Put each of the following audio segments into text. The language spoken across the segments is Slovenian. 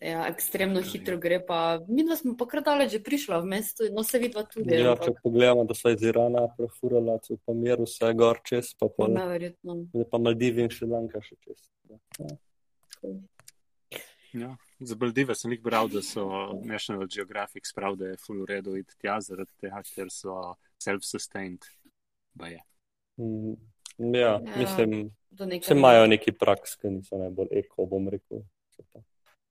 Ja, ekstremno hitro gre, pa mi dva smo pa kar daleč že prišla v mestu, no se vidva tudi. Ja, ampak- če pogledamo, da so iz Irana prefurala, so pa mir vse gor čez, pa pol. Neverjetno. Zdaj pa Maldivi in Šrilanka še čez. Ja. Ja. Za Baldive sem jih bral, da so National Geographic sprav, da je full v redu iti tja, zaradi tega, ker so self-sustained. Je. Mm, Ja, Ja, mislim, vse imajo neki praks, ki niso najbolj eko, bom rekel.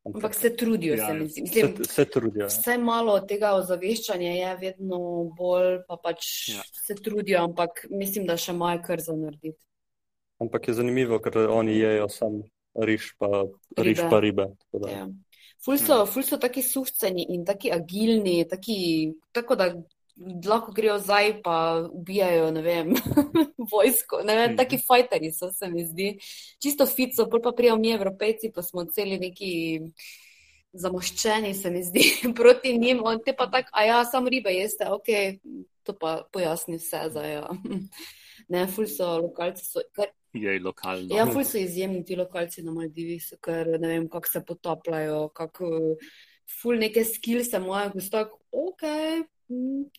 Se pa- Ampak se trudijo, Ja, se mi zdi. se, Mislim, se trudijo. ja. Vse malo tega ozaveščanja je vedno bolj, pa pač Ja. se trudijo, ampak mislim, da še imajo kar za narediti. Ampak je zanimivo, ker oni jejo sam riž pa riž, Ribe. pa ribe. Ja. Ful so, ful so taki suhceni in taki agilni, taki, tako da lahko grejo zdaj pa ubijajo, ne vem, vojsko, ne vem, Mhm. taki fajteri so, se mi zdi. Čisto fit so, pol pa prijav mi evropejci, pa smo celi neki zamoščeni, se mi zdi, proti njim, on te pa tak, a ja, sam ribe jeste, ok, to pa pojasni vse za ja. Ne, ful so, lokalci so, kar Je lokalno. Ja, ful so izjemni ti lokalci na Maldivih, so kar ne vem, kako se potapljajo, kako ful neke skillse imajo, ko so tako, ok,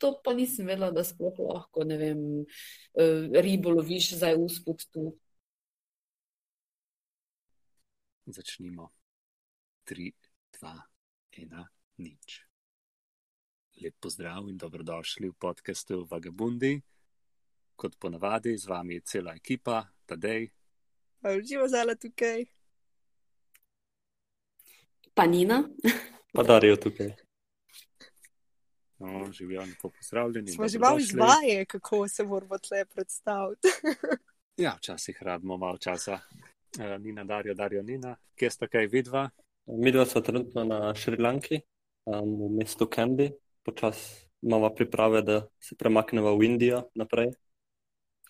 to pa nisem vedela, da sploh lahko, ne vem, eh, ribo loviš zdaj usput tu. Začnimo. 3, 2, 1, nič. Lep pozdrav in dobrodošli v podkastu Vagabundi. Kot ponavadi, z vami je cela ekipa, Tadej, Živo zala tukaj. Pa Nina, Pa darijo tukaj. No, živijo lepo pozdravljeni. Smo že malo izvaje, kako se moramo tle predstaviti. Ja, včasih rabimo malo časa. Uh, Nina, Darijo, Darijo, Nina, kje sta kaj vidva? Mi dva smo trenutno na Šrilanki, um, v mestu Candy. Počas imamo priprave, da se premaknemo v Indijo naprej,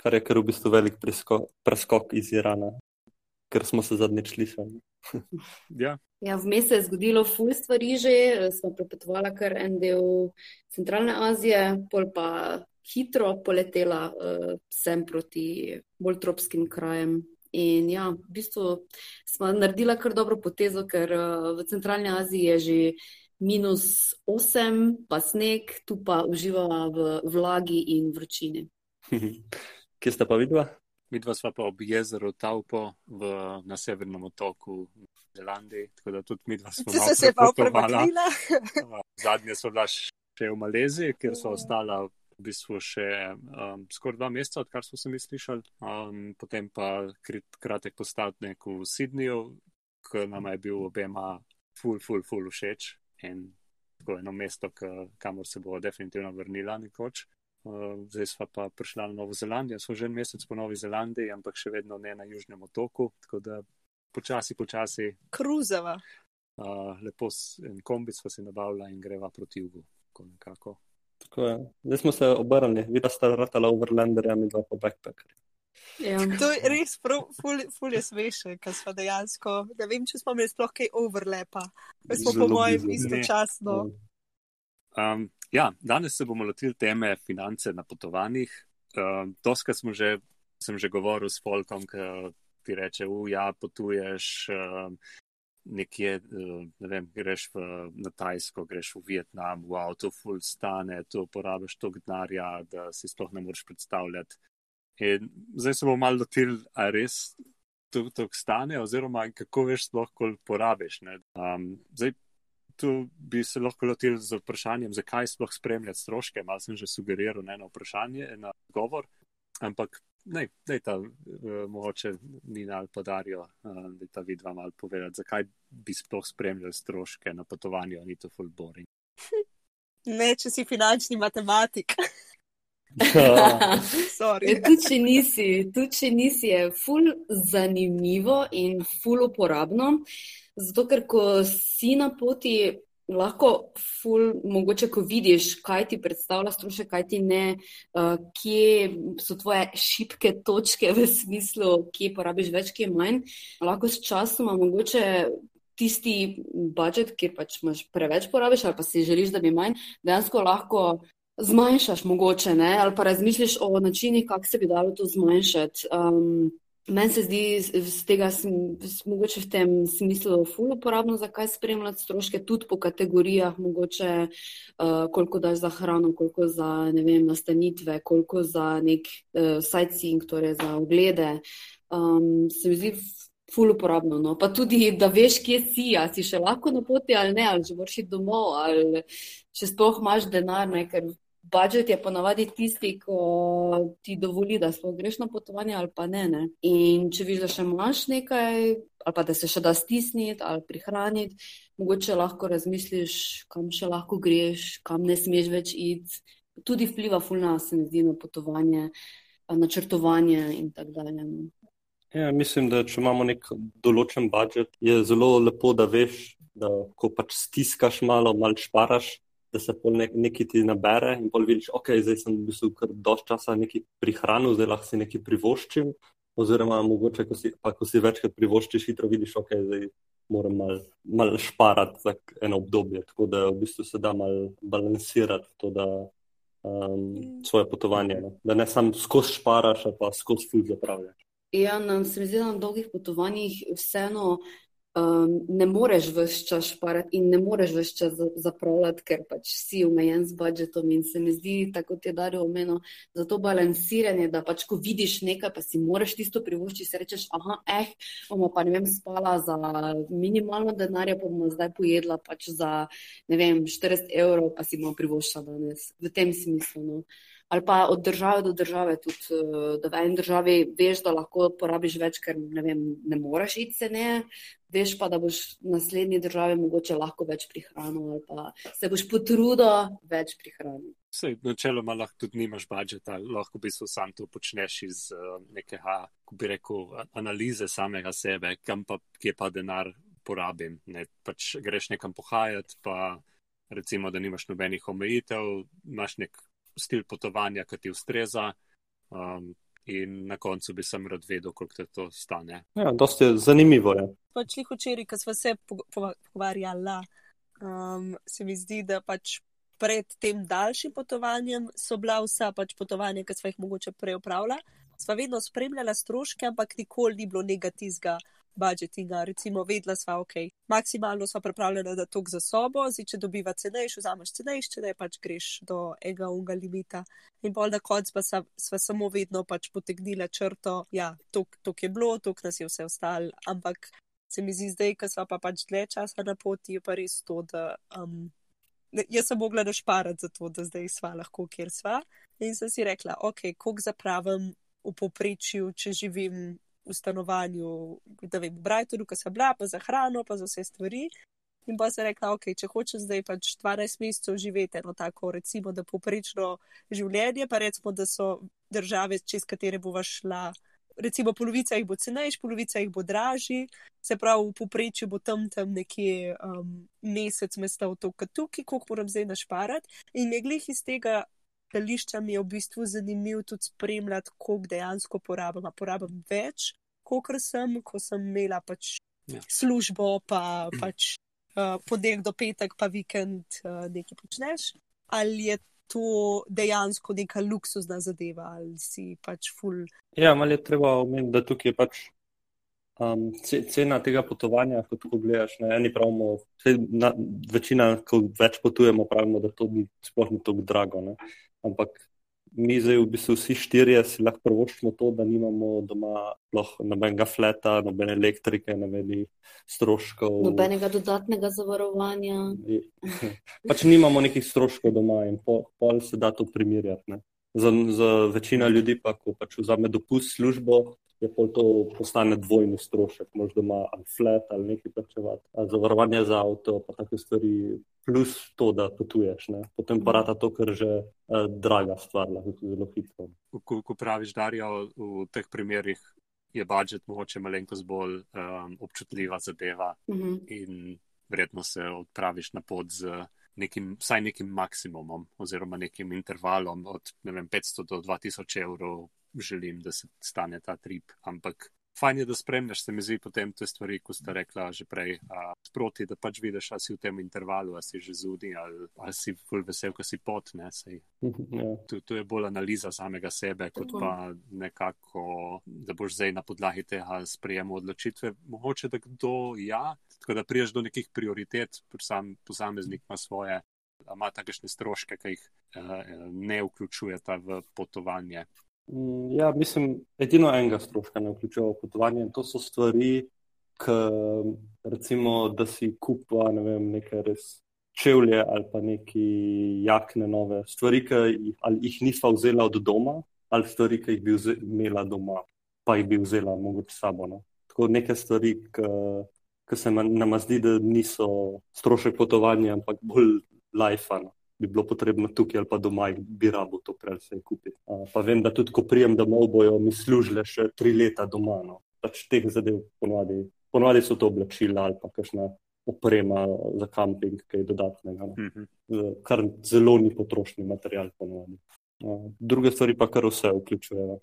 kar je kar v bistvu velik preskok, preskok iz Irana, ker smo se zadnjič slišali. Ja, ja, vmes se je zgodilo ful stvari že, smo prepotovali kar en del centralne Azije, pol pa hitro poletela uh, sem proti bolj tropskim krajem. In ja, v bistvu smo naredila kar dobro potezo, ker uh, v centralni Aziji je že minus 8, pa sneg, tu pa uživava v vlagi in vročini. Kje sta pa vidva? Midva sva pa ob jezeru Taupo v, na severnem otoku v Zelandiji, tako da tudi midva smo Če malo so se pa premaknila. Zadnje so bila še v Maleziji, kjer so ostala v bistvu še um, skoraj dva meseca, odkar smo se mi slišali. Um, potem pa krit, kratek postavek v Sydneyju, ki nam je bil obema ful, ful, ful všeč. In tako eno mesto, kamor se bo definitivno vrnila nekoč. Uh, zdaj smo pa prišli na Novo Zelandijo, smo že en mesec po Novi Zelandiji, ampak še vedno ne na Južnem otoku, tako da počasi, počasi Kruzava. uh, lepo en kombi smo si nabavila in greva proti jugu. tako nekako. Tako je. Zdaj smo se obrnili, vidva sta ratala overlanderja, mi dva pa backpackerja. Ja. To je res prav, ful, ful je smešno, ker smo dejansko, ne vem, če smo imeli sploh kaj overlapa. Mi smo po Zelo mojem blizu. istočasno. Um, ja, danes se bomo lotili teme finance na potovanjih. Um, Doskrat smo že, sem že govoril s Folkom, ki ti reče, uja, potuješ um, nekje, uh, ne vem, greš v, na Tajsko, greš v Vietnam, wow, to ful stane, to porabiš toliko denarja, da si sploh ne moreš predstavljati. In zdaj se bomo malo lotili, a res to, to stane, oziroma kako veš sploh, koliko porabiš. ne. Um, zdaj, tu bi se lahko lotili z vprašanjem, zakaj sploh spremljati stroške. Mal sem že sugeriral na eno vprašanje, na odgovor, ampak ne, da ta uh, mogoče Nina ali podarijo, uh, da ta vidva mal povedati, zakaj bi sploh spremljali stroške na potovanju, ni to full boring. Ne, če si finančni matematik. Sorry. Ja, Tudi če nisi, tudi če nisi, je ful zanimivo in ful uporabno. Zato, ker ko si na poti, lahko ful, mogoče, ko vidiš, kaj ti predstavlja strošek, kaj ti ne, uh, kje so tvoje šibke točke v smislu, kje porabiš več, kje manj, lahko s časoma mogoče. Tisti budžet, kjer pač imaš preveč porabiš, ali pa si želiš, da bi manj, dejansko lahko zmanjšaš, mogoče, ne? ali pa razmišljaš o načinih, kako se bi dalo to zmanjšati. Um, Meni se zdi z tega, mogoče v tem smislu, ful uporabno, zakaj spremljati stroške tudi po kategorijah, mogoče uh, koliko daš za hrano, koliko za, ne vem, nastanitve, koliko za nek uh, sightseeing, torej za oglede. Um, se mi zdi ful uporabno. No. Pa tudi, da veš, kje si, a si še lahko na poti ali ne, ali že moraš iti domov, ali če sploh imaš denar, ne, ker budžet je ponavadi tisti, ko ti dovoli, da sploh greš na potovanje ali pa ne, ne. In če vidiš, da še imaš nekaj, ali pa da se še da stisniti ali prihraniti, mogoče lahko razmisliš, kam še lahko greš, kam ne smeš več iti. Tudi vpliva fulna, se mi zdi, na potovanje, načrtovanje in tako dalje. No. Ja, mislim, da če imamo nek določen budžet, je zelo lepo, da veš, da ko pač stiskaš malo, malo šparaš, da se pol nek, nekaj ti nabere in pol vidiš, ok, zdaj sem v bistvu kar dosti časa nekaj prihranil, zdaj lahko si nekaj privoščim, oziroma mogoče, ko si, pa ko si večkrat privoščiš, hitro vidiš, ok, zdaj moram malo mal šparati za eno obdobje, tako da v bistvu se da malo balansirati to, da um, svoje potovanje, ne? da ne samo skozi šparaš, pa skozi ful zapravljaš. Ja, nam se mi zdi, da na dolgih potovanjih vseeno um, ne moreš vse čas šparati in ne moreš vse čas zapravljati, ker pač si omejen z budžetom. In se mi zdi, tako ti je Dario omenil, za to balansiranje, da pač ko vidiš nekaj, pa si moraš tisto privoščiti, si rečeš, ah, eh, bomo pa ne vem, spala za minimalno denarja, pa bomo zdaj pojedla pač za ne vem, 40 evrov, pa si bomo privoščila danes. V tem smislu. No ali pa od države do države, tudi eh, da v eni državi veš, da lahko porabiš več, ker ne, vem, ne moreš iti se ne, veš pa, da boš v naslednji državi mogoče lahko več prihranil ali pa se boš potrudil več prihraniti. Sej, načeloma lahko tudi nimaš budžeta, lahko bi se sam to počneš iz uh, nekega, ko bi rekel, analize samega sebe, kam pa, kje pa denar porabim. Ne, pač greš nekam pohajati, pa recimo, da nimaš nobenih omejitev, imaš nek stil potovanja, ki ti ustreza. Um, in na koncu bi sem rad vedel, koliko te to stane. Ja, dosti zanimivo je. Pač jih včeraj, ko smo se pogovarjali, um, se mi zdi, da pač pred tem daljšim potovanjem so bila vsa pač potovanja, ki smo jih mogoče prej upravljali. Sva vedno spremljala stroške, ampak nikoli ni bilo negativnega budžetinga, recimo, vedela sva, ok, maksimalno sva pripravljena, da tok za sobo, zdaj, če dobiva cenejšo, vzameš cenejšo, da je pač greš do enega unga limita. In pol na koncu pa sva, sva samo vedno pač potegnila črto, ja, tok, tok je bilo, tok nas je vse ostalo, ampak se mi zdi zdaj, ko sva pa pač dlje časa na poti, je pa res to, da. Um, Jaz sem mogla našparati za to, da zdaj sva lahko, kjer sva. In sem si rekla, ok, koliko zapravim v poprečju, če živim v stanovanju, da vem, v Brightonu, ki sem bila, pa za hrano, pa za vse stvari. In pa sem rekla, ok, če hočeš zdaj pač 12 mesecev živeti eno tako, recimo, da poprečno življenje, pa recimo, da so države, čez katere bova šla. Recimo, polovica jih bo cenejša, polovica jih bo dražji, se pravi, v poprečju bo tam tam nekje um, mesec mesta v to, kot tukaj, koliko moram zdaj našparati. In me glih iz tega stališča mi je v bistvu zanimivo tudi spremljati, koliko dejansko porabim. Porabim več, kot sem, ko sem imela pač ja. službo, pa pač uh, ponedeljek do petek, pa vikend uh, nekaj počneš. Ali je to dejansko neka luksuzna zadeva, ali si pač full. Ja, malo je treba omeniti, da tukaj je pač. Um, cena tega potovanja, kot ko gledaš, na eni pravimo, na, večina, ko več potujemo, pravimo, da to ni sploh ni tako drago. Ne? Ampak mi zdaj v bistvu vsi štirje si lahko prvoščimo to, da nimamo doma nobenega fleta, nobene elektrike, nobenih stroškov. Nobenega dodatnega zavarovanja. pač nimamo nekih stroškov doma in pol po se da to primerjati. Za, za večino ljudi pa, ko pač vzame dopust službo, je pol to postane dvojni strošek, možda ima ali flat ali nekaj plačevati. Zavarovanje za avto, pa take stvari, plus to, da potuješ. Ne? Potem pa rata to, kar že eh, draga stvar, lahko zelo hitro. Ko, ko praviš, Darijo, v teh primerih je budžet mogoče malenkost bolj um, občutljiva zadeva mm -hmm. in vredno se odpraviš na pot z. Nekim, vsaj nekim maksimumom, oziroma nekim intervalom od vem, 500 do 2000 evrov, želim, da se stane ta trip. Ampak fajn je, da spremljaš, se mi zdi potem te stvari, ko ste rekla že prej, a, sproti, da pač vidiš, ali si v tem intervalu, ali si že zudi, ali, ali si ful vesel, ko si pot, ne, sej. Ja. Tu, tu je bolj analiza samega sebe, kot pa nekako, da boš zdaj na podlagi tega sprejemal odločitve. Mogoče, da kdo ja, tako da priješ do nekih prioritet, sam posameznik ima svoje, ima takšne stroške, ki jih eh, ne vključujeta v potovanje. Mm, Ja, mislim, edino enega stroška ne vključuje potovanje in to so stvari, k, recimo, da si kupa ne vem, neke res čevlje ali pa neki jakne nove stvari, ki jih, ali jih nisva vzela od doma, ali stvari, ki jih bi vze, imela doma, pa jih bi vzela mogoče sabo. No. Tako neke stvari, ki se ma- nama zdi, da niso strošek potovanja, ampak bolj lajfano. Bi bilo potrebno tukaj ali pa doma, bi rabo to prej se kupiti. Pa vem, da tudi ko prijem domov, bojo mi služile še tri leta doma. No. Pač teh zadev ponovadi, ponovadi so to oblačila ali pa kakšna oprema za kamping, kaj dodatnega. No. Mhm. Z- Kar zelo ni potrošni material ponovadi. A, Druge stvari pa kar vse vključujejo.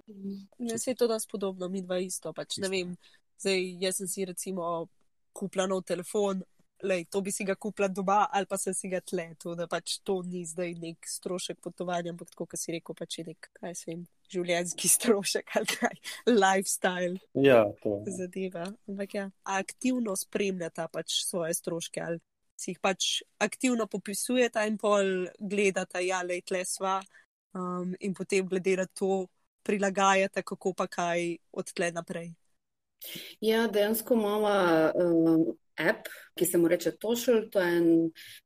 Ja, se je to nas podobno, mi dva isto. Pač, ne vem, zdaj jaz sem si recimo kupila nov telefon, lej, to bi si ga kupila doma ali pa sem si ga tle. To, da pač to ni zdaj nek strošek potovanja, ampak tako, kot si rekel, pač je nek, kaj se jim, življenjski strošek ali kaj, lifestyle Ja, to. zadeva. Ampak ja, aktivno spremljata pač svoje stroške ali si jih pač aktivno popisujeta in pol gledata, ja, lej, tle sva um, in potem glede na to prilagajata, kako pa kaj od tle naprej. Ja, dejansko imamo um, app, ki se mu reče Tošel. To je en,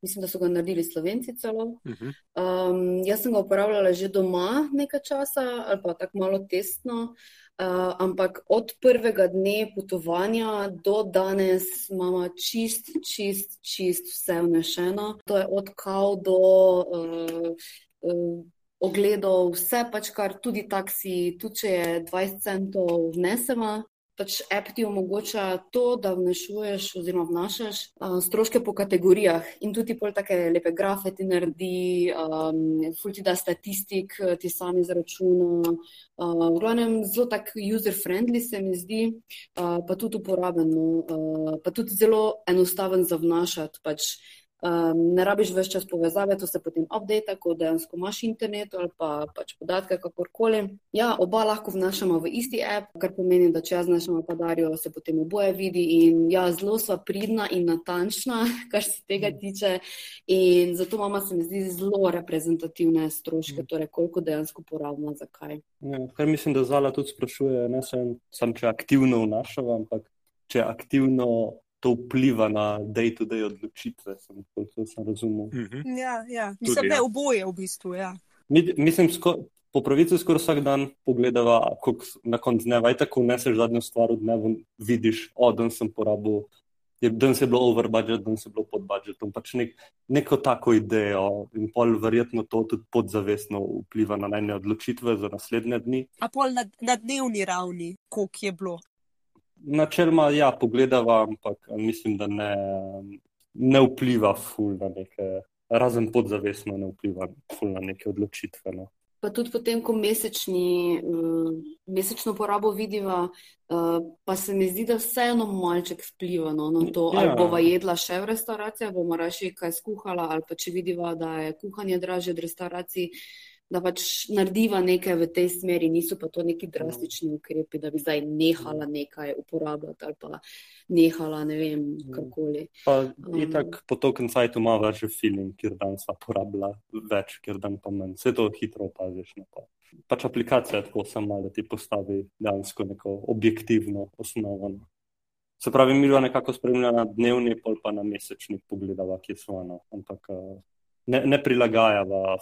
mislim, da so ga naredili slovenci celo. Mhm. Um, jaz sem ga uporabljala že doma nekaj časa, ali pa tako malo testno. Uh, ampak od prvega dne potovanja do danes imamo čist, čist, čist vse vnešeno. To je od kav do uh, uh, ogledov, vse pač kar tudi taksi, tudi če je 20 centov vnesemo. Pač app ti omogoča to, da vnešuješ oziroma vnašaš uh, stroške po kategorijah in tudi pol take lepe grafe ti naredi, um, ful ti da statistik, ti sami izračuna. Uh, v glavnem zelo tak user-friendly se mi zdi, uh, pa tudi uporaben, uh, pa tudi zelo enostaven za vnašati. Pač, Um, ne rabiš več čas povezave, to se potem update, ko dejansko imaš internet ali pa pač podatke, kakorkoli. Ja, oba lahko vnašamo v isti app, kar pomeni, da če jaz znašam padarjo, se potem oboje vidi in ja, zelo sva pridna in natančna, kar se tega tiče. In zato mama se mi zdi zelo reprezentativne stroške, torej koliko dejansko porabimo, zakaj. Ja, kar mislim, da Zala tudi sprašuje, ne sem, sem če aktivno vnašava, ampak če aktivno to vpliva na day-to-day odločitve, sem, koliko sem razumel. Mhm. Ja, ja. Tudi mislim, ja. ne oboje v bistvu. Ja. Mi, mislim, sko, po pravici skoraj vsak dan pogledava, s- na koncu dneva, aj tako neseš zadnjo stvar v dnevu, vidiš, o, danes sem porabil, je, danes je bilo over budget, danes je bilo pod budgetom, pač nek, neko tako idejo in pol verjetno to tudi podzavestno vpliva na najne odločitve za naslednje dni. A pol na, na dnevni ravni, koliko je bilo. Načeloma, ja, pogledava, ampak mislim, da ne, ne vpliva ful na neke, razen podzavestno ne vpliva ful na neke odločitve. No. Pa tudi potem, ko mesečni, uh, mesečno porabo vidiva, uh, pa se mi zdi, da vseeno malček vpliva no, na to, Ja. ali bova jedla še v restavraciji, bomo raje kaj skuhala, ali pa če vidiva, da je kuhanje dražje od restavracij, da pač narediva nekaj v tej smeri, niso pa to neki drastični ukrepi, da bi zdaj nehala nekaj uporabljati ali pa nehala, ne vem, karkoli. Pa Um. itak po token sajtu ima več feeling, kjer dan sva porabila več, kjer dan pa manj. Vse to hitro opaziš. No, pa. Pač aplikacija tako sama, da ti postavi dejansko neko objektivno osnovo. No. Se pravi, mi dva nekako spremljamo na dnevni, pol pa na mesečni pogledava, kje smo. No. Ampak eh, ne, ne prilagajava,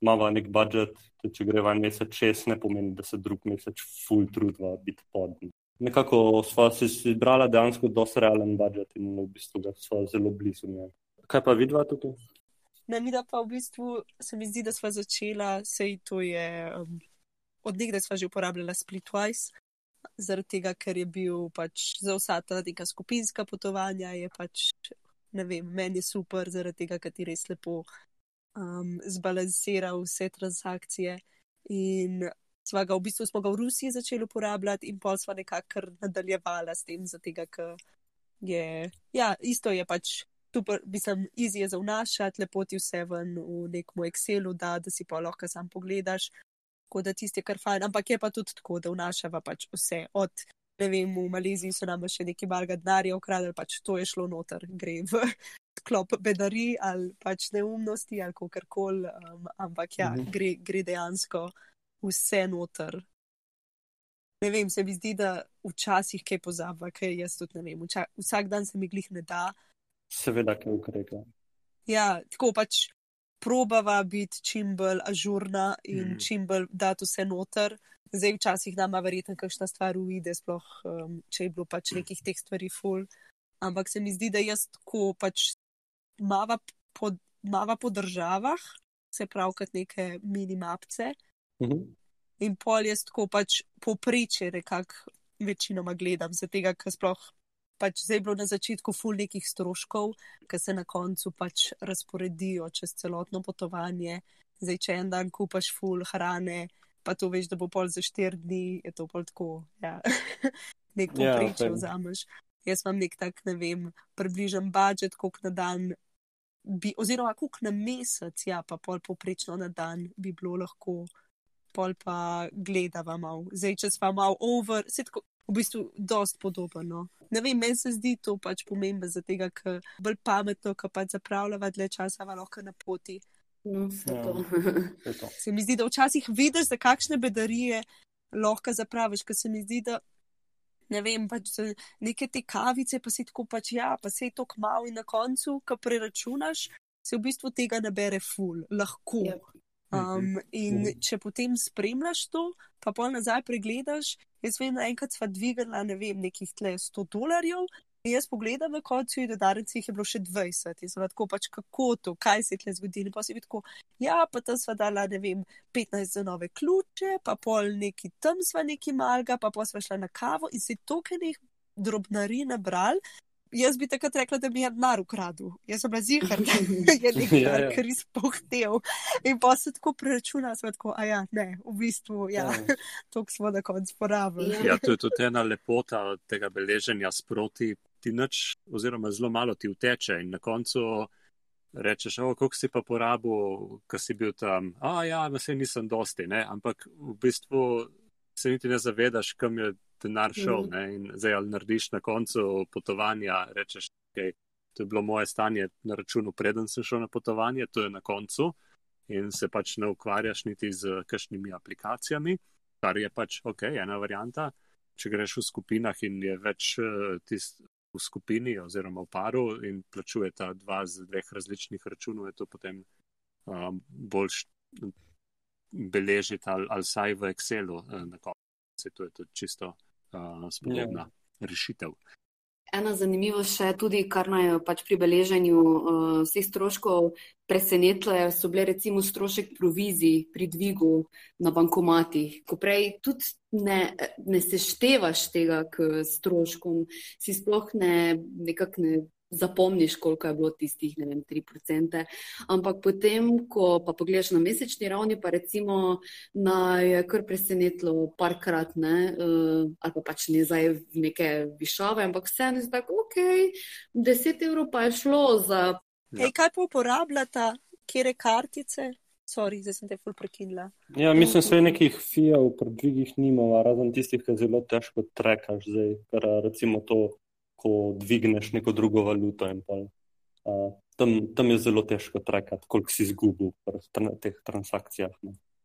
imava nek budžet, tudi če greva en mesec čez, ne pomeni, da se drug mesec ful trudva biti pod. Nekako sva si izbrala dejansko dosti realen budžet in v bistvu ga sva zelo blizu njega. Kaj pa vidva tukaj? Na mi da pa v bistvu se mi zdi, da sva začela, sej to je, um, od nekdaj sva že uporabljala Splitwise, zaradi tega, ker je bil pač za vsa ta neka skupinska potovanja, je pač, ne vem, meni je super, zaradi tega, ker ti res lepo um, zbalansira vse transakcije. In Sva ga v bistvu smo ga v Rusiji začeli uporabljati in pol sva nekako nadaljevala s tem, zato ker je, ja, isto je pač. Super, mislim, easy je za vnašati, lepo ti vse ven v nekem Excelu, da, da si pa lahko sam pogledaš, tako da tisti kar fajn. Ampak je pa tudi tako, da vnašava pač vse. Od, ne vem, v Maleziji so nam še neki malga denarja ukradli, pač to je šlo noter, gre v klop bedari ali pač neumnosti ali kakorkoli. Um, ampak ja, mhm. gre, gre dejansko vse noter. Ne vem, se mi zdi, da včasih kaj pozaba, ker jaz tudi ne vem. Vča, vsak dan se mi glih ne da. Seveda, kaj ukrepa. Ja, tako pač probava biti čim bolj ažurna in mm. čim bolj dati vse noter. Zdaj, včasih nama verjetno kakšna stvar uide, sploh um, če je bilo pač nekih teh stvari full. Ampak se mi zdi, da jaz tako pač mava po, mava po državah, se pravi, kot neke minimapce. Mm -hmm. In pol jaz tako pač poprečje, nekako večinoma gledam, zato ker sploh pač zdaj bilo na začetku ful nekih stroškov, ki se na koncu pač razporedijo čez celotno potovanje. Zdaj, če en dan kupaš ful hrane, pa to veš, da bo pol za štir dni, je to pol tako, ja, nek poprečje ja, vzameš. Jaz imam nek tak, ne vem, približen budžet, koliko na dan, bi, oziroma koliko na mesec, ja, pa pol poprečno na dan bi bilo lahko, pol pa gledava mal. Zdaj, če sva mal over, se tako, v bistvu, dost podobno. Ne vem, meni se zdi to pač pomembno, zato ker je bolj pametno, ko pač zapravljava dlje časa, pa lahko na poti. No, ja, se mi zdi, da včasih vidiš, da kakšne bedarije lahko zapraviš, ker se mi zdi, da ne vem, pač neke te kavice, pa si tako pač ja, pa se je to kmalo in na koncu, ko preračunaš, se v bistvu tega nabere ful, lahko. Ja. Um, in če potem spremljaš to, pa pol nazaj pregledaš, Jaz vem, enkrat sva dvignila, ne vem, nekih 100 dolarjev. In jaz pogledam na koncu, da danes jih je bilo še 20. In sem tako pač, kako to, kaj se je tle zgodilo. Pa si vidi, ja, pa tam sva dala, ne vem, 15 za nove ključe, pa pol neki tam sva neki malga, pa pa sva šla na kavo in si tokenih drobnari nabral, jaz bi takrat rekla, da mi je denar ukradel. Jaz sem bila zihar, da je nekaj, ja, ja. kar res pohtel. In pa se tako preračuna, da tako, a ja, ne, v bistvu, ja, ja. to smo na koncu porabili. Ja, to je tudi ena lepota tega beleženja sproti. Ti nič, oziroma zelo malo ti uteče, in na koncu rečeš, o, koliko si pa porabil, ko si bil tam. A, ja, no, se nisem dosti, ne? ampak v bistvu se niti ne zavedaš, kam je denar šel. Mm. In zdaj, ali narediš na koncu potovanja, rečeš, okay, to je bilo moje stanje na računu, preden sem šel na potovanje, to je na koncu. In se pač ne ukvarjaš niti z kakšnimi aplikacijami, kar je pač ok, ena varianta. Če greš v skupinah in je več eh, tist v skupini oziroma v paru in plačujeta dva z dveh različnih računov, je to potem um, bolj beležiti ali, ali saj v Excelu uh, na koncu. To je tudi čisto uh, spodobna ja. rešitev. Ena zanimivost še tudi, kar naj pač pri beleženju uh, vseh stroškov presenetile, so bile recimo strošek provizij pri dvigu na bankomatih. Ko prej tudi ne, ne seštevaš tega k stroškom, si sploh ne, nekako ne zapomniš, koliko je bilo tistih, ne vem, 3%. Ampak potem, ko pa pogledaš na mesečni ravni, pa recimo na je kar presenetilo parkrat, ne, uh, ali pa pač ne zdaj v neke višave, ampak vseeno je tako, ok, 10 evrov pa je šlo za. Ja. Ej, kaj pa uporabljata, kere kartice? Sorry, zdaj sem te ful prekinila. Ja, mislim, da se nekih fijev pri dvigih nimamo, razen tistih, ki zelo težko trekaš zdaj, kar recimo to ko dvigneš neko drugo valuto. Pa, uh, tam, tam je zelo težko trekati, koliko si izgubil pri teh transakcijah.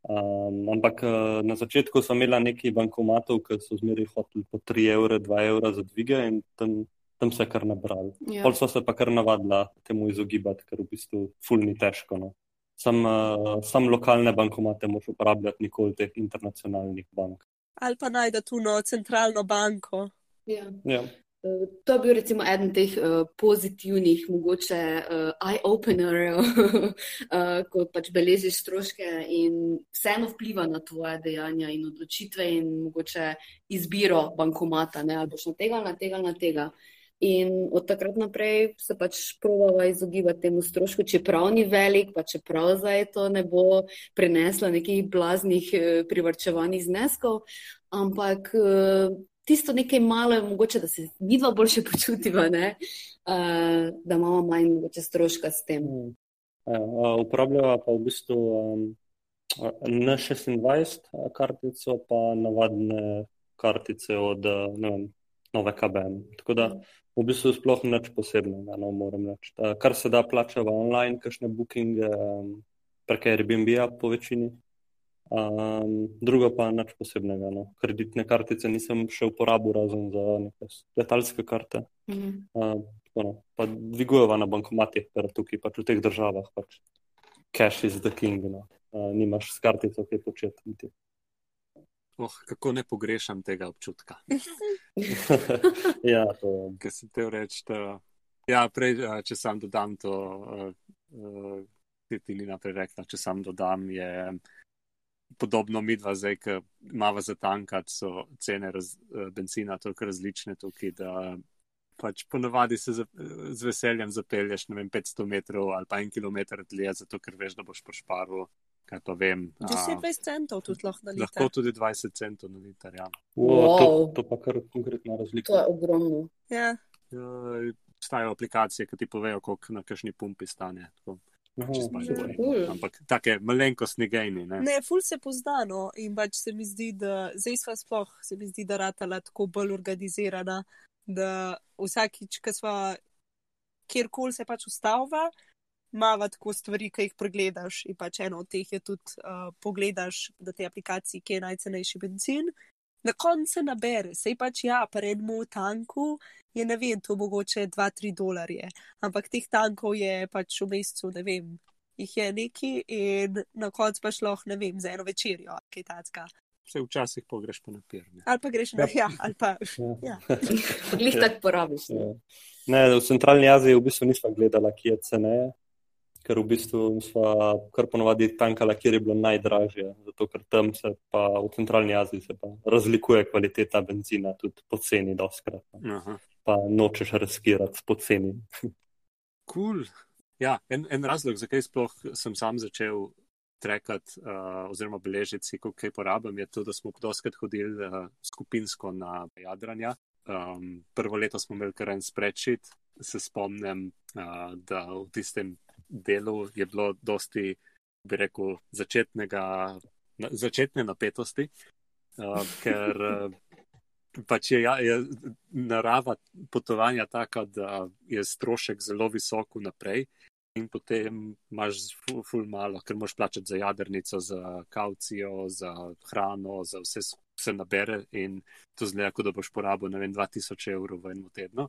Um, ampak uh, na začetku sem imela nekaj bankomatov, ki so zmeraj hoteli po 3 evre, 2 evra za dvige in tam, tam se je kar nabral. Ja. Pol so se pa kar navadila temu izogibati, ker v bistvu fulni težko. No. Sam, uh, sam lokalne bankomate moš uporabljati, nikoli teh internacionalnih bank. Ali pa najde tu no centralno banko. Ja. Ja. To je bil recimo eden teh uh, pozitivnih, mogoče uh, eye-openerjev, uh, ko pač beležiš stroške in vseeno vpliva na tvoje dejanja in odločitve in mogoče izbiro bankomata, ne, ali boš na tega, na tega, na tega. In od takrat naprej se pač provava izogibati temu strošku, čeprav ni velik, pa čeprav zdaj to ne bo prineslo nekih blaznih eh, privrčevanih zneskov, ampak eh, tisto nekaj malo, mogoče, da se midva boljše počutiva, ne? Uh, da imamo manj mogoče stroška s tem. Mm. Ja, uporabljava pa v bistvu um, N26 kartico, pa navadne kartice od vem, nove KBM. Tako da v bistvu sploh nič posebnega, no moram reči. Kar se da plačava online, kakšne bookinge um, prek Airbnb-a po večini. Um, drugo pa nič posebnega. No. Kreditne kartice nisem še uporabil, razen za neke letalske karte. Mm -hmm. uh, no. Pa dvigujeva na bankomatih, ker tukaj pač v teh državah pač cash is the king. No. Uh, nimaš s kartico, kaj početi. Oh, kako ne pogrešam tega občutka. ja, to je. Ker sem te reči, da ja, prej, če sam dodam to, uh, uh, ti Lina prej rekla, če sam dodam, je podobno mi dva zdaj, ki imamo za tankati, so cene raz, eh, benzina toliko različne tukaj, da pač ponovadi se z, z veseljem zapelješ, ne vem, 500 metrov ali pa en kilometr dlje, zato ker veš, da boš pošparil. Kaj pa vem. 10-20 centov tudi lahko na liter. Lahko tudi 20 centov na liter, ja. Wow. To, to pa kar konkretna razlika. To je ogromno. Ja. Ja, obstajajo aplikacije, ki ti povejo, koliko na kakšni pumpi stane. Tako. Ampak take malenkostni geni. Ne, ne ful se poznano in pač se mi zdi, da zdaj sva sploh, se mi zdi, da ratala tako bolj organizirana, da vsakič, ko sva kjerkoli se pač ustavlja, mava tako stvari, ki jih pregledaš in pač eno od teh je tudi uh, pogledaš, da te aplikacije, ki je najcenejši benzin. Na koncu nabere, sej pač ja, predmo v tanku je, ne vem, to mogoče 2-3 dolarje, ampak teh tankov je pač v mesecu, ne vem, jih je neki in na koncu pa šlo, ne vem, za eno večerjo, kaj tacka. Se včasih pogreš po napirni. Ali pa greš na ja, ali pa. Ja. Glih tako porabiš. Ja. Ne, v centralni Aziji v bistvu nismo gledali, kje je ceneje ker v bistvu smo kar ponovadi tankali, kjer je bilo najdražje. Zato, ker tam se pa v centralni Aziji se pa razlikuje kvaliteta benzina, tudi poceni, doskrat. Pa nočeš riskirati poceni. Kul. Cool. Ja, en, en razlog, zakaj sploh sem sam začel trekati uh, oziroma beležiti, koliko kaj porabim, je to, da smo doskrat hodili uh, skupinsko na jadranja. Um, prvo leto smo imeli kar en sprečit, se spomnim, uh, da v tistem delu je bilo dosti, bi rekel, začetnega, na, začetne napetosti, uh, ker uh, pač je, ja, je narava potovanja taka, da je strošek zelo visok naprej. In potem imaš ful, malo, ker moš plačati za jadrnico, za kaucijo, za hrano, za vse, vse nabere in to zgleda, kot da boš porabil, ne vem, 2000 evrov v enem tednu.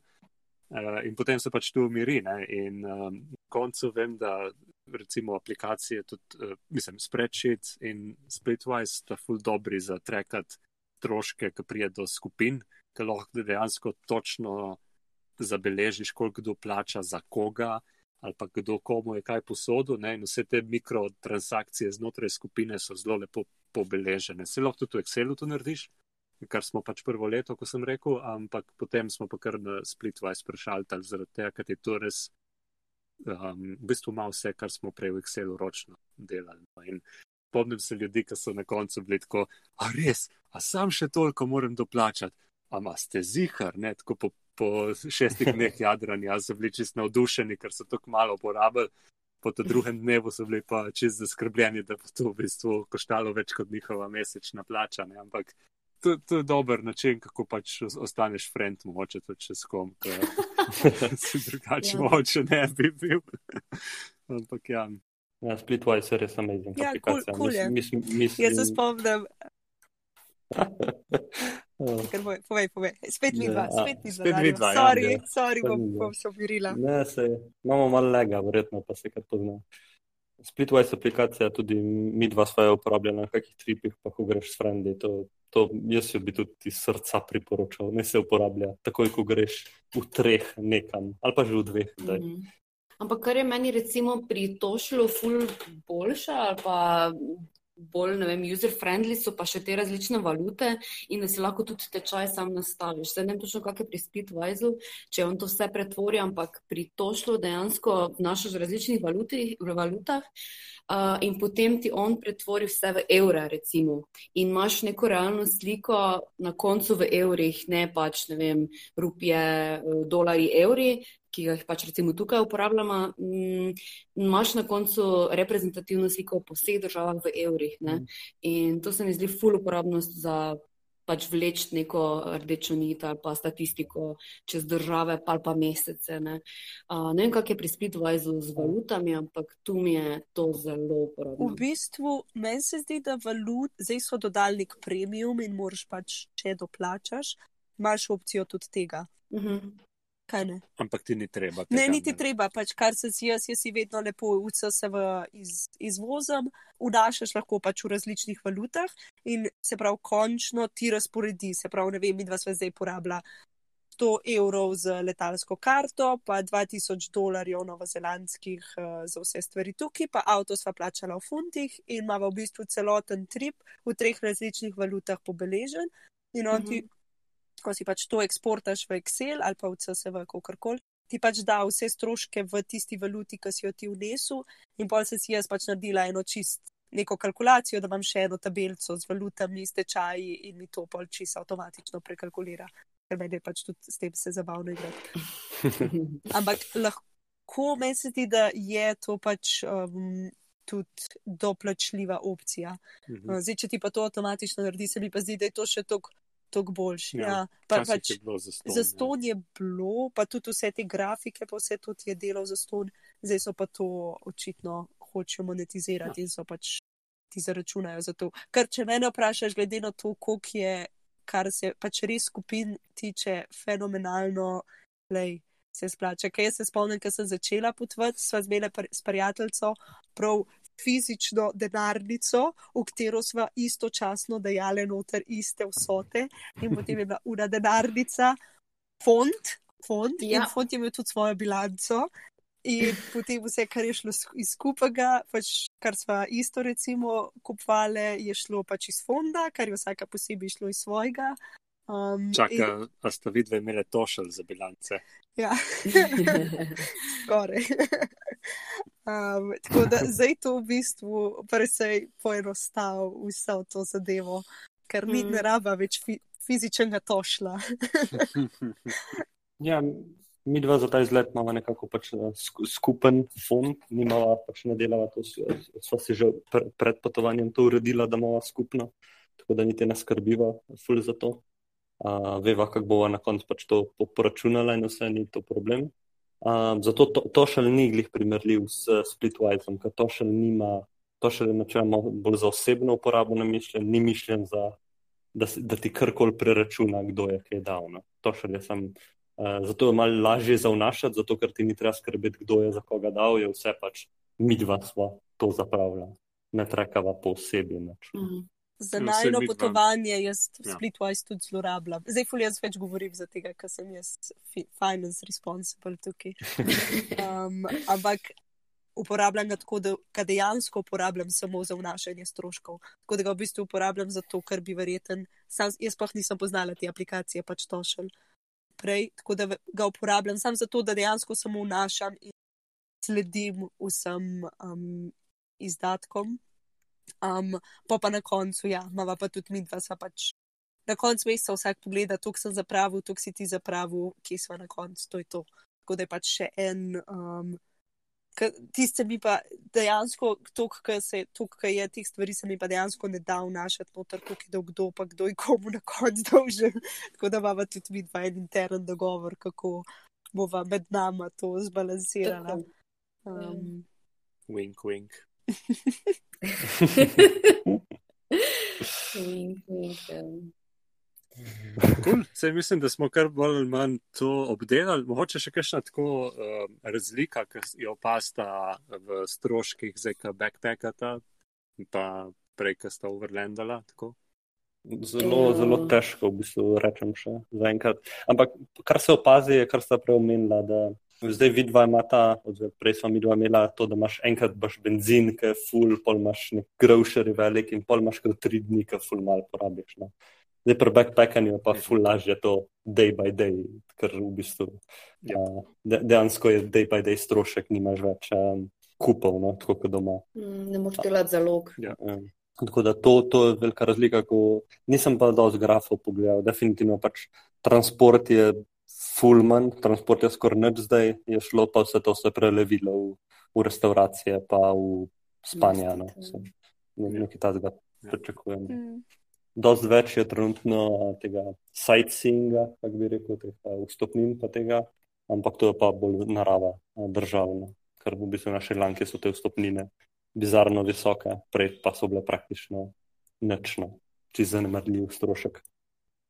Uh, in potem se pač tu umiri. Ne? In um, na koncu vem, da recimo aplikacije, tudi, uh, mislim, Spreadsheet in Splitwise sta full dobri za trekat stroške, ki prije do skupin, ki lahko dejansko točno zabeležiš, koliko kdo plača za koga ali pa kdo komu je kaj posodil. In vse te mikrotransakcije znotraj skupine so zelo lepo pobeležene. Se lahko tudi v Excelu to narediš kar smo pač prvo leto, ko sem rekel, ampak potem smo pa kar na Splitwise prešaltali, zaradi tega, ker je to res um, v bistvu malo vse, kar smo prej v Excelu ročno delali. No. In spomnim se ljudi, ki so na koncu bili tako, a res, a sam še toliko moram doplačati, a ma ste zihar, ne, tako po, po šestih dneh jadranja so bili čist navdušeni, ker so tako malo porabili. Po tem drugem dnevu so bili pa čist zaskrbljeni, da bo to v bistvu koštalo več kot njihova mesečna plača. Ne? Ampak to, to je dober način, kako pač ostaneš friend, mogoče tudi čez kom, ki si drugače, ja. mogoče ne bi bil. Ampak ja. Ja, Splitwise je res amazing. Ja, cool, cool je. Mislim, mislim... Jaz se spomnim. Povej, povej, povej. Spet mi dva, ja, spet mi dva. Spet mi dva. Ja, sorry, ja, sorry, bom, bom se umirila. Ne, se, imamo malo lega, verjetno pa se kar pozna. Splitwise aplikacija, tudi mi dva svoje uporabljamo na kakih tripih, pa ko greš s frendi, to, to jaz bi tudi iz srca priporočal, ne se uporablja takoj, ko greš v treh nekam ali pa že v dveh. Mm -hmm. Ampak kar je meni recimo pri to šlo ful boljša ali pa bolj, ne vem, user-friendly so pa še te različne valute in da si lahko tudi tečaj sam nastaviš. Zdaj ne vem točno, kak je pri Splitwise, če on to vse pretvori, ampak pri Tošlu dejansko vnašaš v različnih valuti, valutah uh, in potem ti on pretvori vse v evre, recimo. In imaš neko realno sliko na koncu v evrih, ne pač, ne vem, rupije, dolari, evri, ki jih pač recimo tukaj uporabljamo, mm, imaš na koncu reprezentativno sliko po vseh državah v evrih. Ne? Mm. In to se mi zdi ful uporabnost za pač vleč neko rdečo nit ali pa statistiko čez države, pa pa mesece. Ne, uh, ne vem, kak je pri Splitwise z valutami, ampak tu mi je to zelo uporabno. V bistvu meni se zdi, da valut, zdaj so dodali nek premium in moraš pač, če doplačaš, imaš opcijo tudi tega. Uh mhm. Ampak ti ni treba. Ne, ni ti treba, pač kar se si jaz, jaz si vedno lepo uca se v iz, izvozem, vdašaš lahko pač v različnih valutah in se prav končno ti razporedi, se prav ne vem, midva se zdaj porablja 100 evrov z letalsko karto, pa 2000 dolarjev novozelandskih uh, za vse stvari tukaj, pa avto sva plačala v funtih in ima v bistvu celoten trip v treh različnih valutah pobeležen in on ti. Mm -hmm ko si pač to eksportaš v Excel ali pa v CSV, kako koli, ti pač da vse stroške v tisti valuti, ki si jo ti vnesel, in pol se si jaz pač naredila eno čist neko kalkulacijo, da imam še eno tabelico z valutami, stečaji in mi to pol čisto avtomatično prekalkulira. Ker meni je pač tudi s tem se zabavno igrati. Ampak lahko meni se zdi, da je to pač. Um, Tudi doplačljiva opcija. Uh mhm. -huh. Zdaj, če ti pa to avtomatično naredi, se mi pa zdi, da je to še tako toliko boljši. Ja, ja. Pa, pač, za ston, za ston ja. je bilo, pa tudi vse te grafike, pa vse to je delal za ston, zdaj so pa to očitno hočejo monetizirati ja. in so pač ti zaračunajo za to. Ker če mene vprašaš, glede na to, koliko je, kar se pač res skupin tiče, fenomenalno, lej. Se splača. Kaj se spomnim, ko sem začela potovati, sva zmela s prijateljico, prav fizično denarnico, v katero smo istočasno dajali noter iste vsote, in potem je bila ura denarnica, fond, fond ja. in fond je imel tudi svojo bilanco. In potem vse, kar je šlo iz skupega, pač, kar smo isto, recimo, kupovali, je šlo pač iz fonda, kar je vsaka posebej šlo iz svojega. Um, Čaka, in... a ste vidve imeli tošel za bilance? Ja, skoraj. Um, tako da zdaj to v bistvu precej poenostavlja vse to zadevo, ker ni mm. ne raba več fi fizičnega tošla. ja, mi dva za ta izlet imamo nekako pač eh, skupen fond, nimava pač ne delava to, sva si že pr pred potovanjem to uredila, da imamo skupno, tako da niti ne skrbiva ful za to. Uh, veva, kako bova na koncu pač to poračunala in vse ni to problem. Um, zato to, to še ni glih primerljiv s Splitwiseom, ker to še nima, to še načeloma bolj za osebno uporabo namišljen, ni mišljen za, da, da ti karkoli preračuna, kdo je kaj dal. No. To še je sam, uh, zato je malo lažje zavnašati, zato ker ti ni treba skrbeti, kdo je za koga dal, je vse pač mi dva sva to zapravljala, ne trekava po osebi. Mhm. Za najno potovanje jaz ja. Splitwise tudi zlorabljam. Zdaj, fulj jaz več govorim za tega, ker sem jaz finance responsible tukaj. Um, ampak uporabljam ga tako, da ga dejansko uporabljam samo za vnašanje stroškov. Tako da ga v bistvu uporabljam za to, kar bi verjeten. Sam, jaz pa nisem poznala te aplikacije, pač to šel prej. Tako da ga uporabljam samo zato, da dejansko samo vnašam in sledim vsem um, izdatkom. Um, pa pa na koncu, ja, imamo pa tudi mi dva, pa pač na koncu meseca vsak pogleda, to sem zapravil, to si ti zapravil, kje smo na koncu, to je to. Tako da je pač še en. Um, Tiste mi pa dejansko, to, kar je teh stvari, se mi pa dejansko ne da vnašati noter, kako je kdo, pa kdo je komu na koncu dolžen. Tako da imamo tudi mi dva en intern dogovor, kako bova med nama to zbalansirala. Um, wink, wink. Cool. Sej mislim, da smo kar bolj ali manj to obdelali. Mogoče še kakšna tako uh, razlika, ki jo opasta v stroških, zdaj ka backpackata, pa prej, ka sta overlandala. Tako. Zelo, zelo težko v bistvu rečem še zaenkrat. Ampak kar se opazi, je, kar sta prej omenila, da Zdaj vidva ima ta, oziroma prej smo mi dva imela to, da imaš enkrat baš benzin, ki je full, pol imaš nek grošer velik in pol imaš kar tri dni, ki full mal porabiš. No. Zdaj pri backpackanju je pa full lažje to day by day, ker v bistvu Yep. uh, de, dejansko je day by day strošek, nimaš več um, kupov, no, tako kot doma. Mm, Ne moreš delati zalog. Um, tako da to, to je velika razlika, ko nisem pa dosti grafov pogledal. Definitivno pač transport je full manj, transport je skoraj nič zdaj, je šlo pa vse to se prelevilo v, v restauracije, pa v spanje. No. Ne- Nekaj takega Ja. pričakujem. Mm. Dost več je trenutno a, tega sightseeinga, kako bi rekel, teh a, vstopnin pa tega, ampak to je pa bolj narava a, državna, ker v bistvu na Šrilanki so te vstopnine bizarno visoke, prej pa so bile praktično nično, čez zanemarljiv strošek.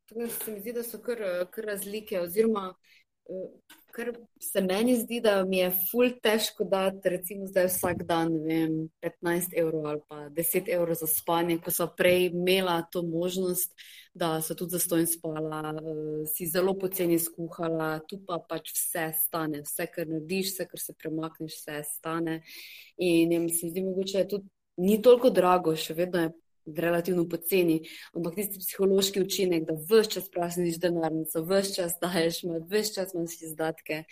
Tako se mi zdi, da so kar, kar razlike, oziroma eh, kar se meni zdi, da mi je ful težko dati, recimo zdaj vsak dan, vem, 15 evrov ali pa 10 evrov za spanje, ko so prej imela to možnost, da so tudi zastojn spala, eh, si zelo poceni skuhala, tu pa pač vse stane, vse, kar narediš, vse, kar se premakneš, vse stane. In ja, mi se zdi, mogoče tudi ni toliko drago, še vedno je relativno poceni, ampak tisti psihološki učinek, da vse čas prašniš denarnico, vse čas daješ, vse čas imaš izdatke,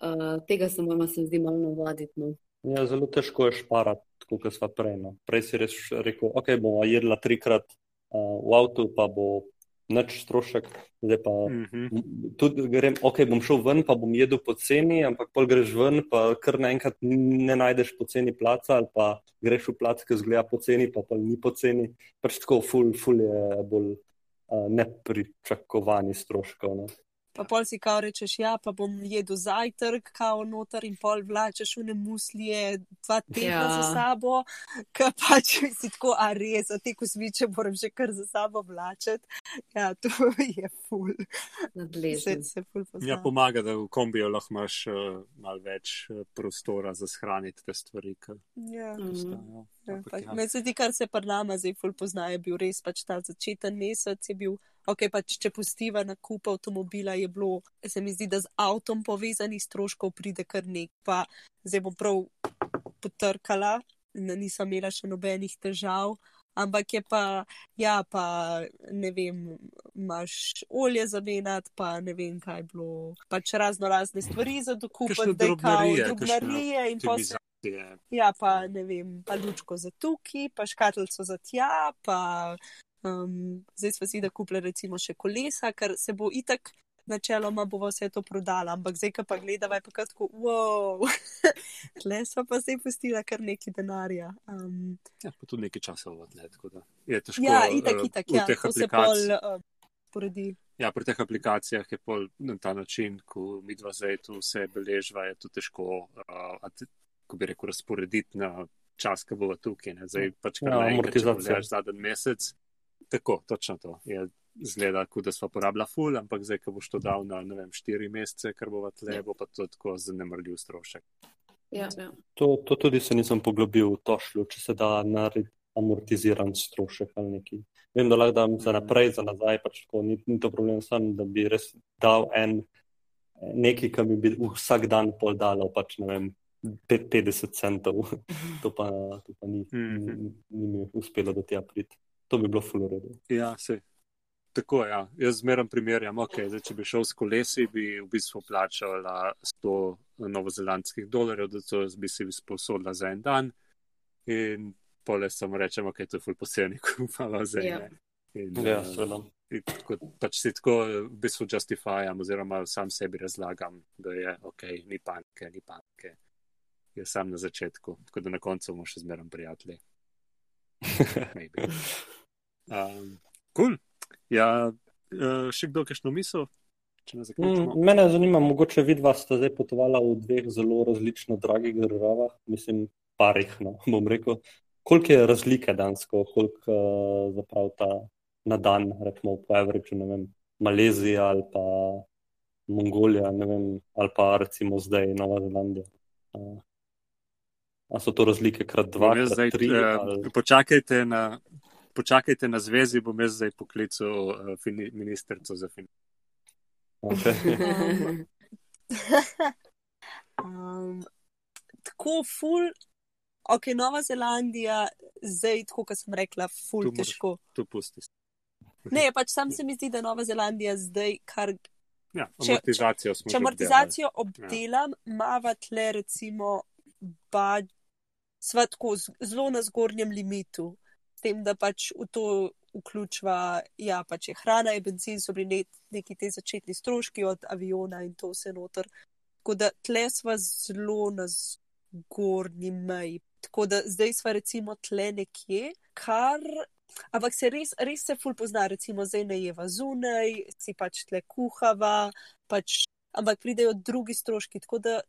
uh, tega se moramo, se mi zdi, malo navaditi. No. Ja, zelo težko je šparati, kot smo prej. No. Prej si res rekel, ok, bomo jedla trikrat uh, v avtu, pa bo nič strošek, zdaj pa Mhm. tudi grem, ok, bom šel ven, pa bom jedel poceni, ampak pol greš ven, pa kar naenkrat ne najdeš poceni placa, ali pa greš v plac, ki zgleda poceni, pa pol ni poceni. Pač tako, ful, ful je bolj uh, nepričakovani stroškov. No. Pa pol si kao rečeš, ja, pa bom jedel zajtrk, kao noter in pol vlačeš v ne muslije, dva tedna ja. za sabo, ker pač si tako, a res, a te kosmiče moram že kar za sabo vlačeti. Ja, to je ful. Se, Nadležen. se ful pozna. Ja, pomaga, da v kombiju lahko imaš uh, malo več uh, prostora za shraniti te stvari. Ki, ja. Mm. Ja, Ampak ja. Meni se zdi, kar se pa nama zdaj ful pozna, je bil res pač ta začeten mesec, je bil, ok, pač če pustiva na kup avtomobila, je bilo, se mi zdi, da z avtom povezanih stroškov pride kar nek, pa zdaj bom prav potrkala, nisem imela še nobenih težav. Ampak je pa, ja, pa ne vem, imaš olje za menat, pa ne vem, kaj je bilo. Pač razno razne stvari za dokupiti, da je kao drobnarije, in pol se Optimizacije. Ja, pa ne vem, pa lučko za tukaj, pa škatlico za tja, pa um, zdaj smo si da kupili recimo še kolesa, ker se bo itak načeloma bo vse to prodala, ampak zdaj, ko pa gledava, je pa kar tako, wow, tle so pa zdaj pustila kar neki denarja. Um, Ja, pa tudi nekaj časa odlet, tako da je težko. ja, itak, eh, itak, v ja, to se aplikacij- pol um, poredi. Ja, pri teh aplikacijah je pol na ta način, ko mi dva zdaj tu vse beležva, je to težko, uh, a te- ko bi rekel, razporediti na čas, ko bova tukaj. Ne? Zdaj pač kar Ja, amortizacija. zadnji mesec. Tako, točno to. Je zgleda, kot da sva porabila ful, ampak zdaj, ko boš to dal na, vem, štiri mesece, ker bova tle, Ja. bo pa to tako zanemrljiv strošek. Ja, ja. To, to tudi se nisem poglobil v to šlo, če se da narediti amortiziran strošek ali neki. Vem, da lahko dam za naprej, za nazaj, pač tako, ni, ni to problem sam, da bi res dal en nekaj, kar mi bi vsak dan pol dalo, pač ne vem, 50 centov. To pa, to pa ni, Mhm. ni, ni mi uspelo do tega priti. To bi bilo fuloredo. Ja, se. Tako je. Ja. Jaz zmeraj primerjam, okay, zdaj, če bi šel s kolesi, bi v bistvu plačal 100 novozelandskih dolarjev, da to bi si sposodila za en dan. In pole samo rečem, ok, to je ful poceni, kupala za Ja. en. In, Ja, eh, seveda. tako, pač si tako v bistvu justifijam, oziroma sam sebi razlagam, da je ok, ni panike, ni panike. Je sam na začetku, tako da na koncu bomo še zmeraj prijatelji. Um, cool. Ja, uh, še kdo, kakšno misel? Mm, Mene zanima, mogoče vidva sta zdaj potovala v dveh zelo različno dragih državah, mislim, parih, no, bom rekel. Koliko je razlike dansko, koliko uh, zaprav ta na dan, recimo po average, ne vem, Malezija ali pa Mongolija, ne vem, ali pa recimo zdaj Nova Zelandija. Uh, a so to razlike krat dva, krat zdaj, tri? eh, Ali... počakajte, na, počakajte na zvezi, bom jaz zdaj poklical uh, fini, ministrico za finance. Okay. Um, tako ful, ok, Nova Zelandija, zdaj, tako kot sem rekla, ful Tu moraš- težko. Tu pusti. Ne, pač sam se mi zdi, da Nova Zelandija zdaj, kar Ja, Če- amortizacijo smo Če že amortizacijo obdelam, mava tle recimo, ba, sva tako zelo na zgornjem limitu, s tem, da pač v to vključva, ja, pač je hrana, je benzin, so bili ne, neki te začetni stroški od aviona in to vse noter. Tako da tle sva zelo na zgornji meji. Tako da zdaj sva recimo tle nekje, kar. Ampak se res, res se ful pozna, recimo zdaj ne jeva zunaj, si pač tle kuhava, pač, ampak pridejo drugi stroški, tako da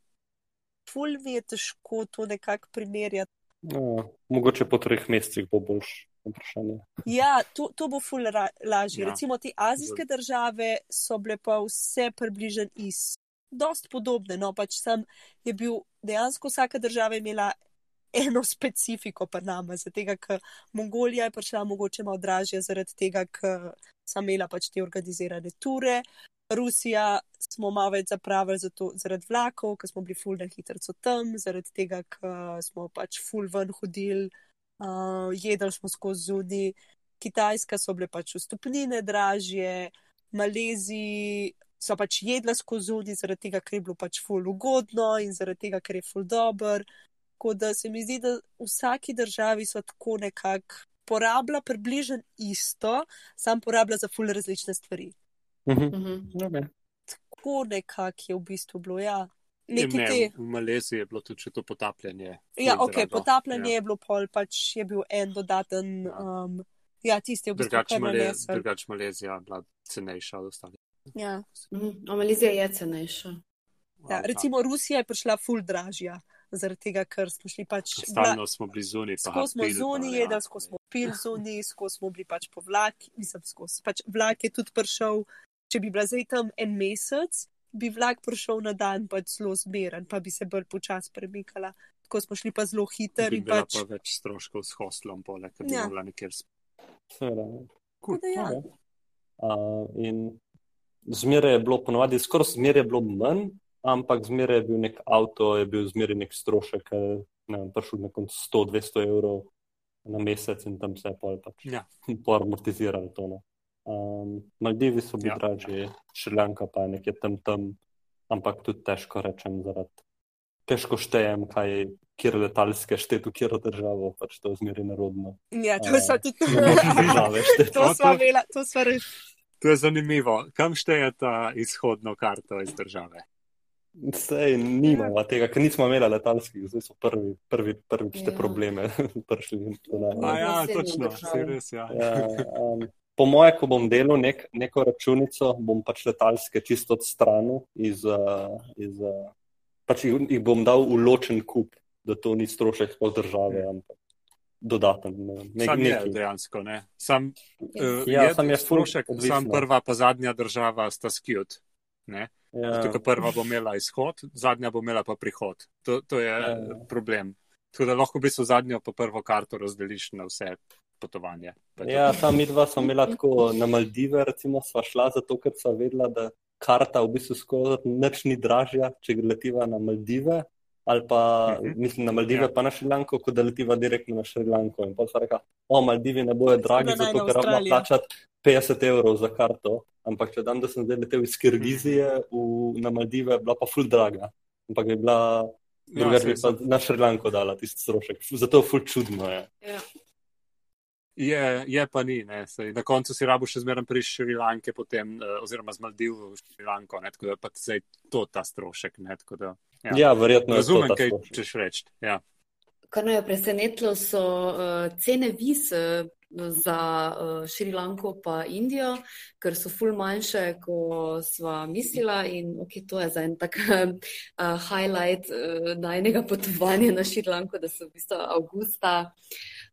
ful mi je težko to nekako primerjati. No, mogoče po treh mesecih bo boljš vprašanje. Ja, to, to bo ful ra, lažje. Ja. Recimo te azijske države so bile pa vse približen iz. Dost podobne, no pač sem je bil dejansko vsaka država imela eno specifiko pa nama, zato ker Mongolija je prišla mogoče malo dražja zaradi tega, ker sem imela pač te organizirane ture. Rusija smo malo več zapravili zato, zaradi vlakov, ker smo bili ful na hitro tam, zaradi tega, ker smo pač ful ven hodili, uh, jedli smo skozi zudi. Kitajska so bile pač vstopnine dražje, Maleziji so pač jedla skozi zudi, zaradi tega, ker je bilo pač ful ugodno in zaradi tega, ker je ful dober. Tako da se mi zdi, da v vsaki državi so tako nekako porablja približno isto, sam porablja za ful različne stvari. Mhm. Mhm. Okay. Tako nekako je v bistvu bilo, ja. Ne, Neki ne, te. v Maleziji je bilo tudi to potapljanje. Ja, ok, drago. potapljanje Ja. je bilo pol, pač je bil en dodaten. Um, ja, tisti je v bistvu Drugač, kar Male, nanesel. drugač Malezija je bila cenejša od ostalih. Ja. Mhm. A Malezija je cenejša. Ja, recimo Rusija je prišla ful dražja, zaradi tega, ker smo šli pač. Stalno smo bili zunaj. pa Skozi smo zunaj ja. jedli, skozi smo pil zunaj, skozi smo bili pač po vlaki, mislim, skozi. Pač vlak je tudi prišel, če bi bila zdaj tam en mesec, bi vlak prišel na dan pač zelo zmeren, pa bi se bolj počasi premikala. Tako smo šli pa zelo hiter Bi in bila pač. pa več stroškov s hostlom, poleg tega, da bi Ja. mogla nekjer spati. Seveda. Da ja. Okay. Uh, in zmeraj je bilo, ponovadi, skoraj zmeraj je bilo manj, ampak zmeraj je bil nek avto, je bil zmeraj nek strošek, ne vem, prišel nekom 100-200 evrov na mesec in tam se je pol pač Ja. poamortiziralo to. Um, Maldivi so bili Ja. dražji, Šrilanka pa je nekje tam tam, ampak tudi težko rečem zaradi. Težko štejem, kaj, kjer letalske šteti v kjer državo, pač to je zmeraj narodno. Ja, to A, so tudi. Države šteti. To smo imeli, to smo res. To je zanimivo. Kam šteje ta izhodno karto iz države? Sej nimamo tega, ker nismo imeli letalskih, zdaj so prvi, prvi, prvi te Ja. probleme prišli. A ja, točno, si res, ja. Ja, um, po moje, ko bom delal nek, neko računico, bom pač letalske čisto odstranil iz, uh, iz uh, pač jih, jih bom dal v ločen kup, da to ni strošek sploh države, ampak dodaten. Ne, nek, Sam je neki. dejansko, ne. Sam, uh, Ja, je sam je strošek, odvisno. sam prva pa zadnja država sta skjut. Ne? Ja, Zato, ker prva bo imela izhod, zadnja bo imela pa prihod. To, to je Ja. problem. Tako da lahko v bistvu zadnjo pa prvo karto razdeliš na vse potovanje. Ja, sam mi dva smo imela tako na Maldive, recimo, sva šla zato, ker sva vedela, da karta v bistvu skoraj nič ni dražja, če gre letiva na Maldive. Ali pa, Mhm. mislim, na Maldive, Ja. ja. pa na Šrilanko, kot da letiva direktno na Šrilanko. In pa sva rekla, o, Maldivi ne bojo dragi, zato na ker rabimo plačati 50 evrov za karto. Ampak če dam, da sem zdaj letel iz Kirgizije v, na Maldive, je bila pa ful draga. Ampak je bila, Ja, drugače bi pa so- na Šrilanko dala tisti strošek. Zato je ful čudno. Je. Ja. Je, je pa ni. Ne, Saj, na koncu si rabo še zmeraj pri Šrilanke, potem, eh, oziroma z Maldiv v Šrilanko, ne, tako da pa zdaj to ta strošek. Ne, tako da, Ja, ja verjetno je to Razumem, kaj strošek. češ reči. Ja. Kar me je presenetilo, so uh, cene viz uh, za uh, Šrilanko pa Indijo, ker so ful manjše, kot sva mislila. In ok, to je za en tak uh, highlight uh, najnega potovanja na Šrilanko, da so v bistvu avgusta.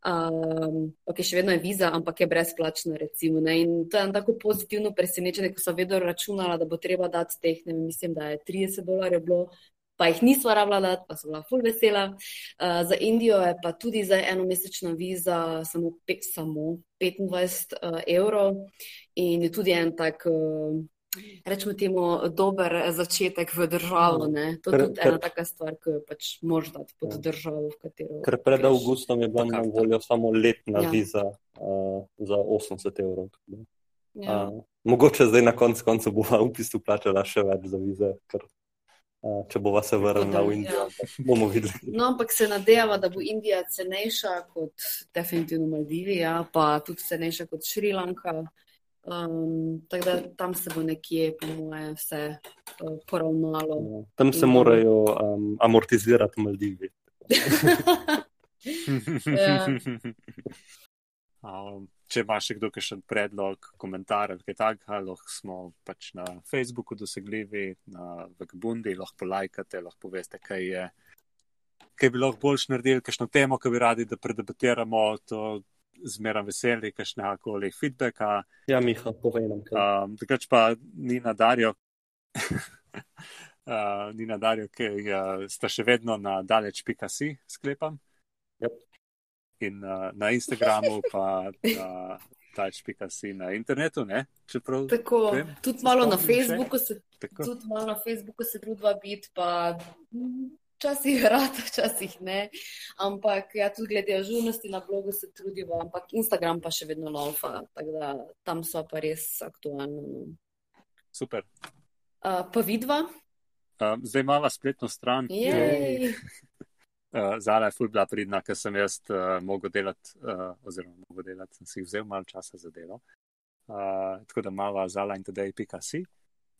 Um, ok, še vedno je viza, ampak je brezplačna. Recimo, ne. in to je eno tako pozitivno presenečenje, ko sem vedno računala, da bo treba dati teh, ne vem, mislim, da je 30 dolarjev bilo. Pa jih nisva rabila dati, pa sem bila ful vesela. Uh, za Indijo je pa tudi zdaj enomesečna viza, samo, pe, samo 25 uh, evrov in je tudi en tak uh, rečemo temu, dober začetek v državo. Ne? To je tudi ker- ena taka stvar, ki jo pač moraš dati pod Ja. državo, v katero. Ker pred greš. avgustom je bila na voljo samo letna Ja. viza uh, za 80 evrov. Ja. Uh, mogoče zdaj na koncu koncev bova v bistvu plačala še več za vize, ker če bova se vrnila v Indijo, Ja. bomo videli. No, ampak se nadejava, da bo Indija cenejša kot definitivno Maldivi, ja, pa tudi cenejša kot Šrilanka. Um, tako da tam se bo nekje, po moje, vse uh, poravnalo. Uh, tam se morajo um, amortizirati Maldivi. Ja. Um, če ima še kdo kakšen predlog, komentar ali kaj takega, lahko smo pač na Facebooku dosegljivi, na Vagbundi, lahko polajkate, lahko poveste, kaj je. Kaj bi lahko boljš naredili, kakšno temo, ki bi radi, da predebatiramo, to zmeraj veseli, kakšnega koli feedbacka. Ja, Miha, povej nam. Um, Takrat pa Nina Darijo, uh, Nina Darijo, ki uh, sta še vedno na daleč.si, sklepam. Yep. In uh, na Instagramu, pa na daleč.si na internetu, ne? Čeprav, Tako, Vem, tudi malo na. Facebooku se, tako, tudi malo na Facebooku se trudva biti, pa včasih rad, včasih ne. Ampak ja, tudi glede ažurnosti na blogu se trudiva, ampak Instagram pa še vedno laufa, tako da tam so pa res aktualni. no. super. Uh, pa vidva? Um, zdaj imamo spletno stran. Jej. Uh, Zala je ful bila pridna, ker sem jaz uh, mogel delati, uh, oziroma mogel delati, sem si vzel malo časa za delo. Uh, tako da imamo zala in tedej.si,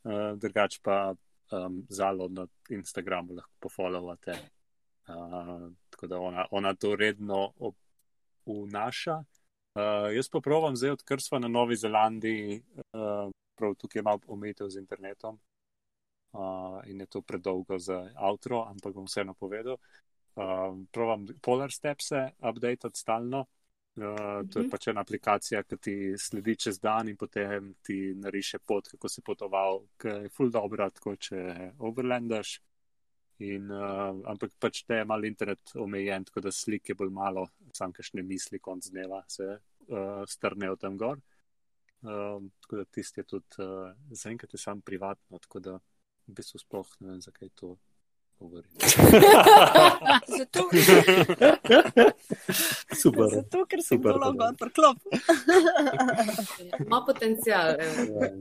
uh, drugač pa um, zalo na Instagramu lahko pofollowate. Uh, tako da ona, ona to redno ob- vnaša. Uh, jaz pa provam zdaj, odkar smo na Novi Zelandiji, uh, prav tukaj imam omejitev z internetom. Uh, in je to predolgo za outro, ampak bom vseeno povedal. Uh, provam Polar Stepse updatati stalno. Uh, to je Mhm. pač ena aplikacija, ki ti sledi čez dan in potem ti nariše pot, kako si potoval, ki je full dobra, tako če overlandaš. In, uh, ampak pač te je malo internet omejen, tako da slik je bolj malo, sam kašne misli konc dneva se uh, strnejo tam gor. Um, tako da tisti je tudi, uh, zaenkrat je sam privatno, tako da v bistvu sploh ne vem, zakaj to govorim. Zato, Super. zato ker si Super, Tadej. gor priklop. Ima potencial. Ja.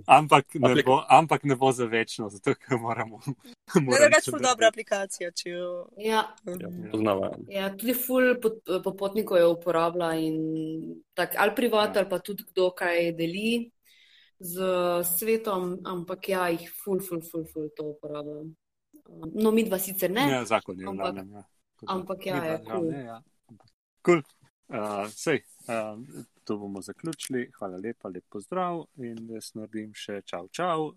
Ampak ne, bo, ampak ne bo za večno, zato ker moramo. Še pa dobra aplikacija, če jo. Ja, Ja, um, poznava. ja, tudi ful pot- popotnikov jo uporablja in tak, ali privat, Ja. ali pa tudi kdo kaj deli z svetom, ampak ja, jih ful, ful, ful, ful to uporablja. No, mi dva sicer ne, Ja, zakon je ampak- glavnem. Ja. Tako da ampak ja, je kul. ne, ja. Kul. Uh, sej, uh, to bomo zaključili. Hvala lepa, lep pozdrav in jaz naredim še čau, čau.